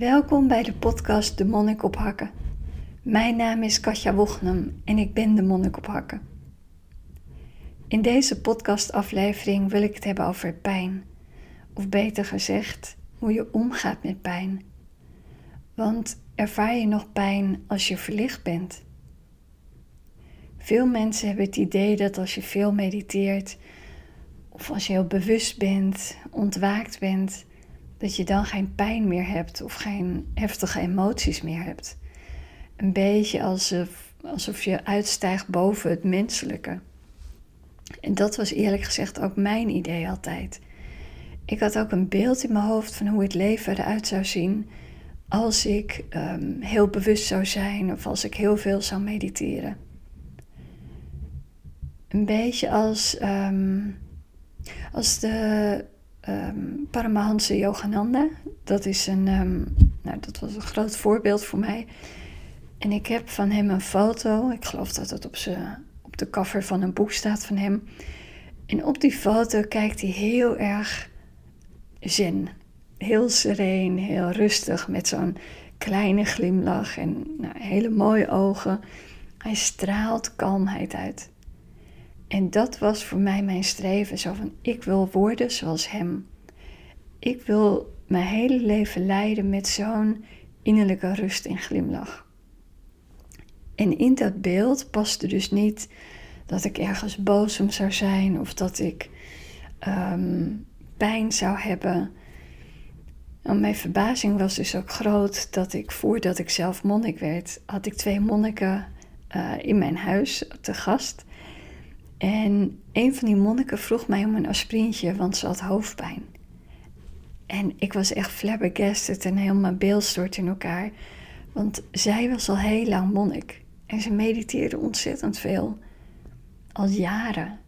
Welkom bij de podcast De Monnik op Hakken. Mijn naam is Katja Wochnum en ik ben de Monnik op Hakken. In deze podcastaflevering wil ik het hebben over pijn. Of beter gezegd, hoe je omgaat met pijn. Want ervaar je nog pijn als je verlicht bent? Veel mensen hebben het idee dat als je veel mediteert, of als je heel bewust bent, ontwaakt bent, dat je dan geen pijn meer hebt of geen heftige emoties meer hebt. Een beetje alsof, alsof je uitstijgt boven het menselijke. En dat was eerlijk gezegd ook mijn idee altijd. Ik had ook een beeld in mijn hoofd van hoe het leven eruit zou zien als ik um, heel bewust zou zijn of als ik heel veel zou mediteren. Een beetje als, um, als de um, Paramahansa Yogananda. Dat, is een, nou, dat was een groot voorbeeld voor mij. En ik heb van hem een foto. Ik geloof dat het op, op de cover van een boek staat van hem. En op die foto kijkt hij heel erg zen. Heel sereen, heel rustig, met zo'n kleine glimlach en nou, hele mooie ogen. Hij straalt kalmheid uit. En dat was voor mij mijn streven. Zo van, ik wil worden zoals hem. Ik wil mijn hele leven leiden met zo'n innerlijke rust en glimlach. En in dat beeld paste dus niet dat ik ergens boos om zou zijn of dat ik ehm, pijn zou hebben. En mijn verbazing was dus ook groot dat ik voordat ik zelf monnik werd, had ik twee monniken uh, in mijn huis te gast. En een van die monniken vroeg mij om een aspirintje, want ze had hoofdpijn. En ik was echt flabbergasted en helemaal beeld stort in elkaar. Want zij was al heel lang monnik. En ze mediteerde ontzettend veel. Al jaren.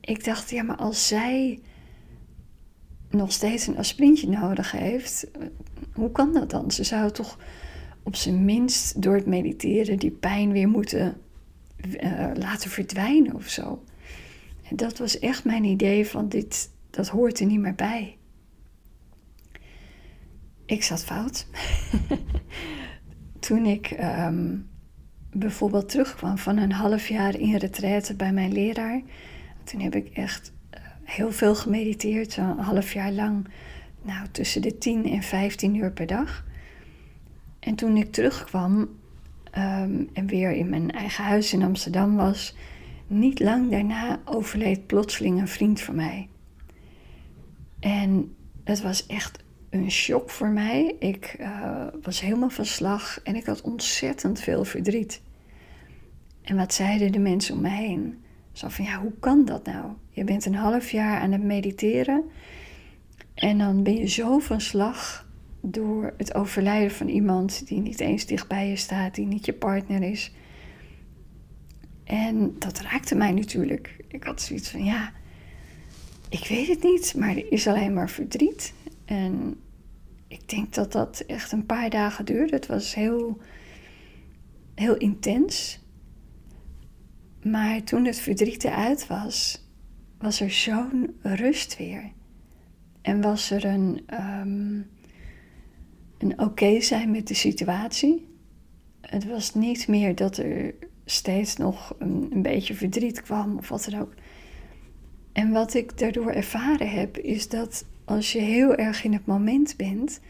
Ik dacht, ja, maar als zij nog steeds een aspirintje nodig heeft, hoe kan dat dan? Ze zou toch op zijn minst door het mediteren die pijn weer moeten uh, laten verdwijnen of zo. En dat was echt mijn idee van dit, dat hoort er niet meer bij. Ik zat fout. Toen ik ehm, bijvoorbeeld terugkwam van een half jaar in retraite bij mijn leraar. Toen heb ik echt eh, heel veel gemediteerd, zo'n half jaar lang. Nou, tussen de 10 en 15 uur per dag. En toen ik terugkwam, Ehm, en weer in mijn eigen huis in Amsterdam was, niet lang daarna overleed plotseling een vriend van mij. En het was echt een shock voor mij. Ik uh, was helemaal van slag en ik had ontzettend veel verdriet. En wat zeiden de mensen om me heen? Zo van, ja, hoe kan dat nou? Je bent een half jaar aan het mediteren en dan ben je zo van slag door het overlijden van iemand die niet eens dichtbij je staat, die niet je partner is. En dat raakte mij natuurlijk. Ik had zoiets van, ja, ik weet het niet, maar er is alleen maar verdriet. En ik denk dat dat echt een paar dagen duurde. Het was heel, heel intens. Maar toen het verdriet eruit was, was er zo'n rust weer. En was er een, ehm, een oké zijn met de situatie. Het was niet meer dat er steeds nog een, een, beetje verdriet kwam of wat dan ook. En wat ik daardoor ervaren heb, is dat als je heel erg in het moment bent,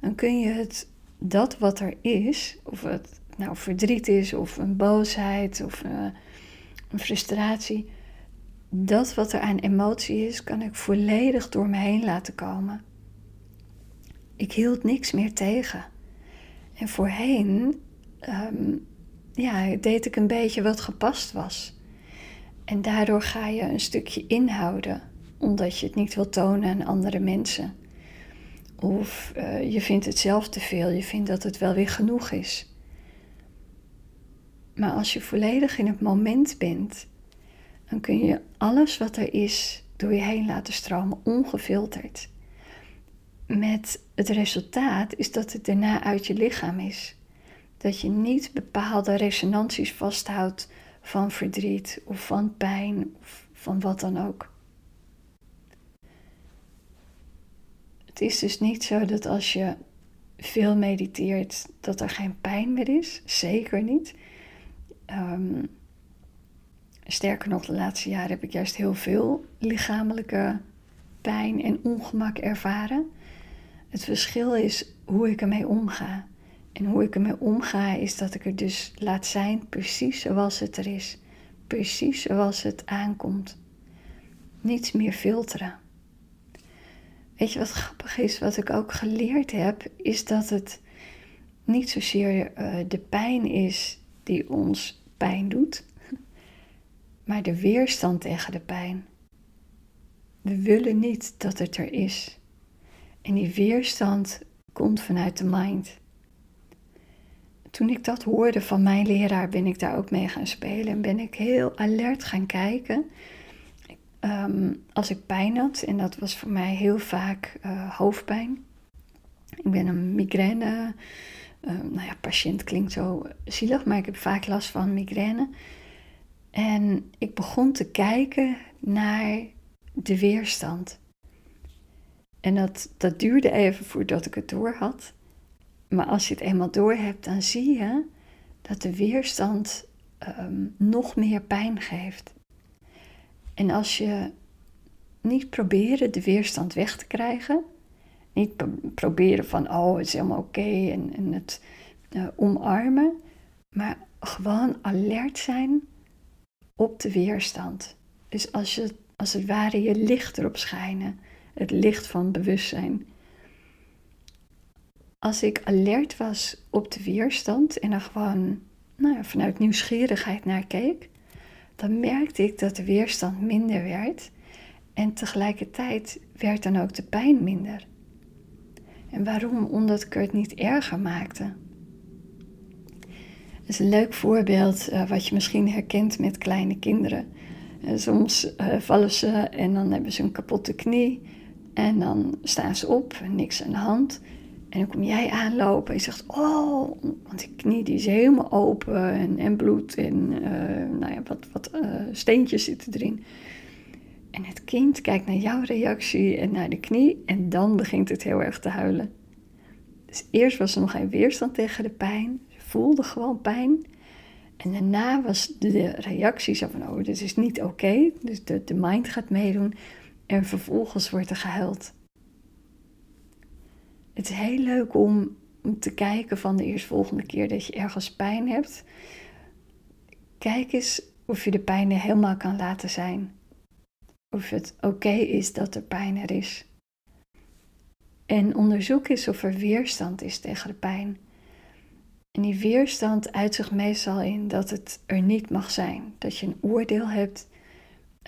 dan kun je het, dat wat er is, of het nou verdriet is, of een boosheid, of uh, een frustratie, dat wat er aan emotie is, kan ik volledig door me heen laten komen. Ik hield niks meer tegen. En voorheen um, ja, deed ik een beetje wat gepast was. En daardoor ga je een stukje inhouden, omdat je het niet wil tonen aan andere mensen. Of uh, je vindt het zelf te veel, je vindt dat het wel weer genoeg is. Maar als je volledig in het moment bent, dan kun je alles wat er is door je heen laten stromen, ongefilterd met het resultaat is dat het daarna uit je lichaam is. Dat je niet bepaalde resonanties vasthoudt van verdriet of van pijn of van wat dan ook. Het is dus niet zo dat als je veel mediteert, dat er geen pijn meer is. Zeker niet. Um, sterker nog, de laatste jaren heb ik juist heel veel lichamelijke pijn en ongemak ervaren. Het verschil is hoe ik ermee omga. En hoe ik ermee omga is dat ik er dus laat zijn precies zoals het er is. Precies zoals het aankomt. Niets meer filteren. Weet je wat grappig is, wat ik ook geleerd heb, is dat het niet zozeer uh, de pijn is die ons pijn doet, maar de weerstand tegen de pijn. We willen niet dat het er is. En die weerstand komt vanuit de mind. Toen ik dat hoorde van mijn leraar, ben ik daar ook mee gaan spelen en ben ik heel alert gaan kijken. Ehm, als ik pijn had, en dat was voor mij heel vaak uh, hoofdpijn. Ik ben een migraine, uh, nou ja, patiënt klinkt zo zielig, maar ik heb vaak last van migraine. En ik begon te kijken naar de weerstand. En dat, dat duurde even voordat ik het door had. Maar als je het eenmaal door hebt, dan zie je dat de weerstand ehm, nog meer pijn geeft. En als je niet proberen de weerstand weg te krijgen, niet proberen van oh het is helemaal oké en, en, het uh, omarmen, maar gewoon alert zijn op de weerstand. Dus als je als het ware je licht erop schijnen, het licht van bewustzijn. Als ik alert was op de weerstand en er gewoon nou ja, vanuit nieuwsgierigheid naar keek, dan merkte ik dat de weerstand minder werd en tegelijkertijd werd dan ook de pijn minder. En waarom? Omdat ik het niet erger maakte. Dat is een leuk voorbeeld uh, wat je misschien herkent met kleine kinderen. Uh, soms uh, vallen ze en dan hebben ze een kapotte knie en dan staan ze op, niks aan de hand. En dan kom jij aanlopen en je zegt, oh, want die knie die is helemaal open en, en bloed en uh, nou ja, wat, wat uh, steentjes zitten erin. En het kind kijkt naar jouw reactie en naar de knie en dan begint het heel erg te huilen. Dus eerst was er nog geen weerstand tegen de pijn, ze voelde gewoon pijn. En daarna was de reactie zo van, oh, dit is niet oké. Dus de, de mind gaat meedoen en vervolgens wordt er gehuild. Het is heel leuk om, te kijken van de eerstvolgende keer dat je ergens pijn hebt. Kijk eens of je de pijn helemaal kan laten zijn. Of het oké is dat er pijn er is. En onderzoek eens of er weerstand is tegen de pijn. En die weerstand uit zich meestal in dat het er niet mag zijn. Dat je een oordeel hebt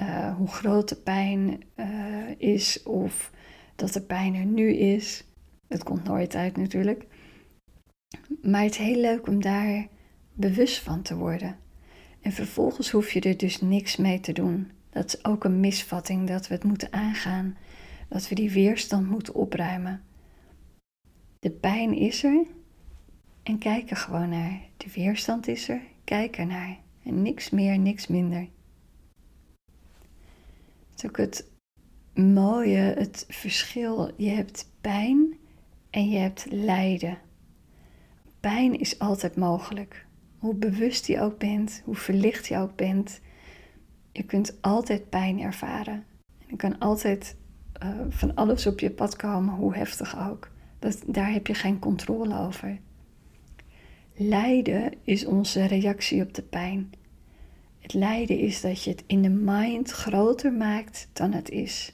uh, hoe groot de pijn uh, is of dat de pijn er nu is. Het komt nooit uit natuurlijk. Maar het is heel leuk om daar bewust van te worden. En vervolgens hoef je er dus niks mee te doen. Dat is ook een misvatting dat we het moeten aangaan. Dat we die weerstand moeten opruimen. De pijn is er en kijk er gewoon naar. De weerstand is er, kijk er naar. En niks meer, niks minder. Ook het mooie, het verschil. Je hebt pijn en je hebt lijden. Pijn is altijd mogelijk. Hoe bewust je ook bent, hoe verlicht je ook bent, je kunt altijd pijn ervaren. Je kan altijd uh, van alles op je pad komen, hoe heftig ook. Dat, daar heb je geen controle over. Lijden is onze reactie op de pijn. Het lijden is dat je het in de mind groter maakt dan het is.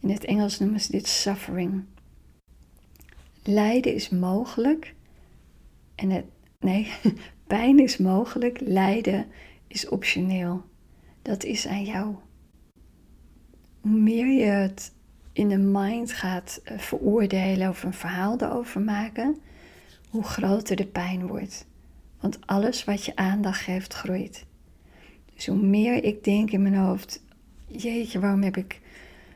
In het Engels noemen ze dit suffering. Lijden is mogelijk. En het, nee, pijn is mogelijk, lijden is optioneel. Dat is aan jou. Hoe meer je het in de mind gaat eh, veroordelen of een verhaal erover maken, hoe groter de pijn wordt. Want alles wat je aandacht geeft, groeit. Dus hoe meer ik denk in mijn hoofd, jeetje, waarom heb ik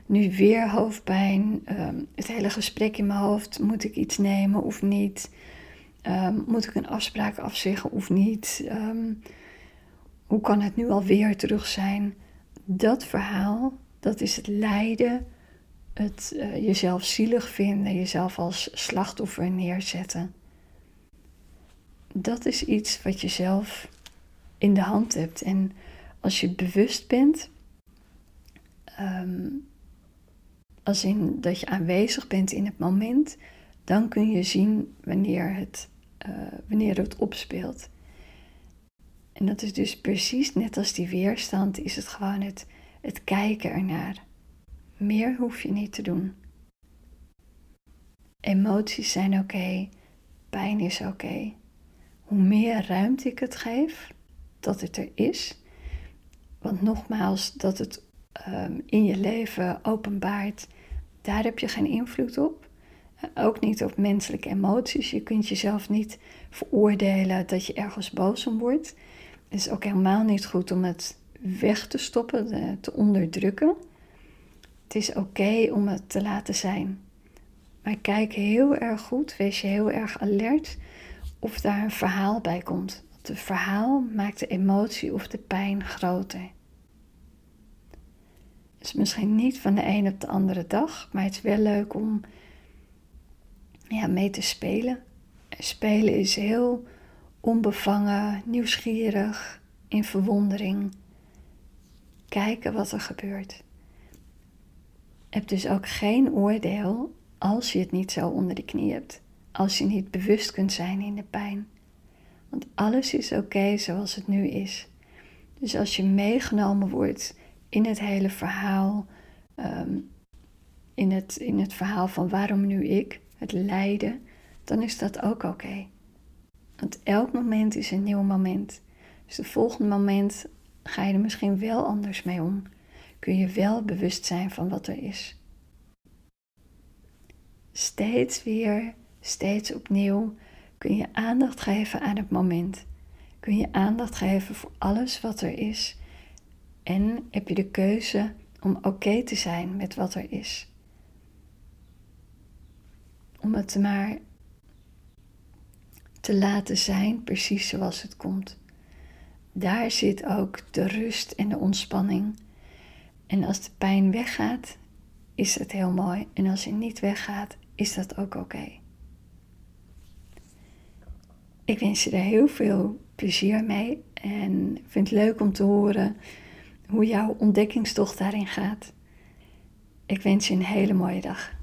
nu weer hoofdpijn. Ehm, het hele gesprek in mijn hoofd. Moet ik iets nemen of niet? Ehm, moet ik een afspraak afzeggen of niet? Ehm, hoe kan het nu alweer terug zijn? Dat verhaal, dat is het lijden het uh, jezelf zielig vinden, jezelf als slachtoffer neerzetten. Dat is iets wat je zelf in de hand hebt. En als je bewust bent, um, als in dat je aanwezig bent in het moment, dan kun je zien wanneer het, uh, wanneer het opspeelt. En dat is dus precies net als die weerstand, is het gewoon het, het kijken ernaar. Meer hoef je niet te doen. Emoties zijn oké, pijn is oké. Hoe meer ruimte ik het geef dat het er is, want nogmaals, dat het um, in je leven openbaart, daar heb je geen invloed op. Ook niet op menselijke emoties. Je kunt jezelf niet veroordelen dat je ergens boos om wordt. Het is ook helemaal niet goed om het weg te stoppen, te onderdrukken. Het is oké om het te laten zijn. Maar kijk heel erg goed, wees je heel erg alert of daar een verhaal bij komt. Het verhaal maakt de emotie of de pijn groter. Het is misschien niet van de een op de andere dag, maar het is wel leuk om ja, mee te spelen. Spelen is heel onbevangen, nieuwsgierig, in verwondering. Kijken wat er gebeurt. Heb dus ook geen oordeel als je het niet zo onder de knie hebt. Als je niet bewust kunt zijn in de pijn. Want alles is oké zoals het nu is. Dus als je meegenomen wordt in het hele verhaal, ehm, in, het, in het verhaal van waarom nu ik, het lijden, dan is dat ook oké. Want elk moment is een nieuw moment. Dus het volgende moment ga je er misschien wel anders mee om. Kun je wel bewust zijn van wat er is. Steeds weer, steeds opnieuw kun je aandacht geven aan het moment. Kun je aandacht geven voor alles wat er is. En heb je de keuze om oké te zijn met wat er is. Om het maar te laten zijn precies zoals het komt. Daar zit ook de rust en de ontspanning. En als de pijn weggaat, is het heel mooi. En als hij niet weggaat, is dat ook oké. Ik wens je er heel veel plezier mee en vind het leuk om te horen hoe jouw ontdekkingstocht daarin gaat. Ik wens je een hele mooie dag.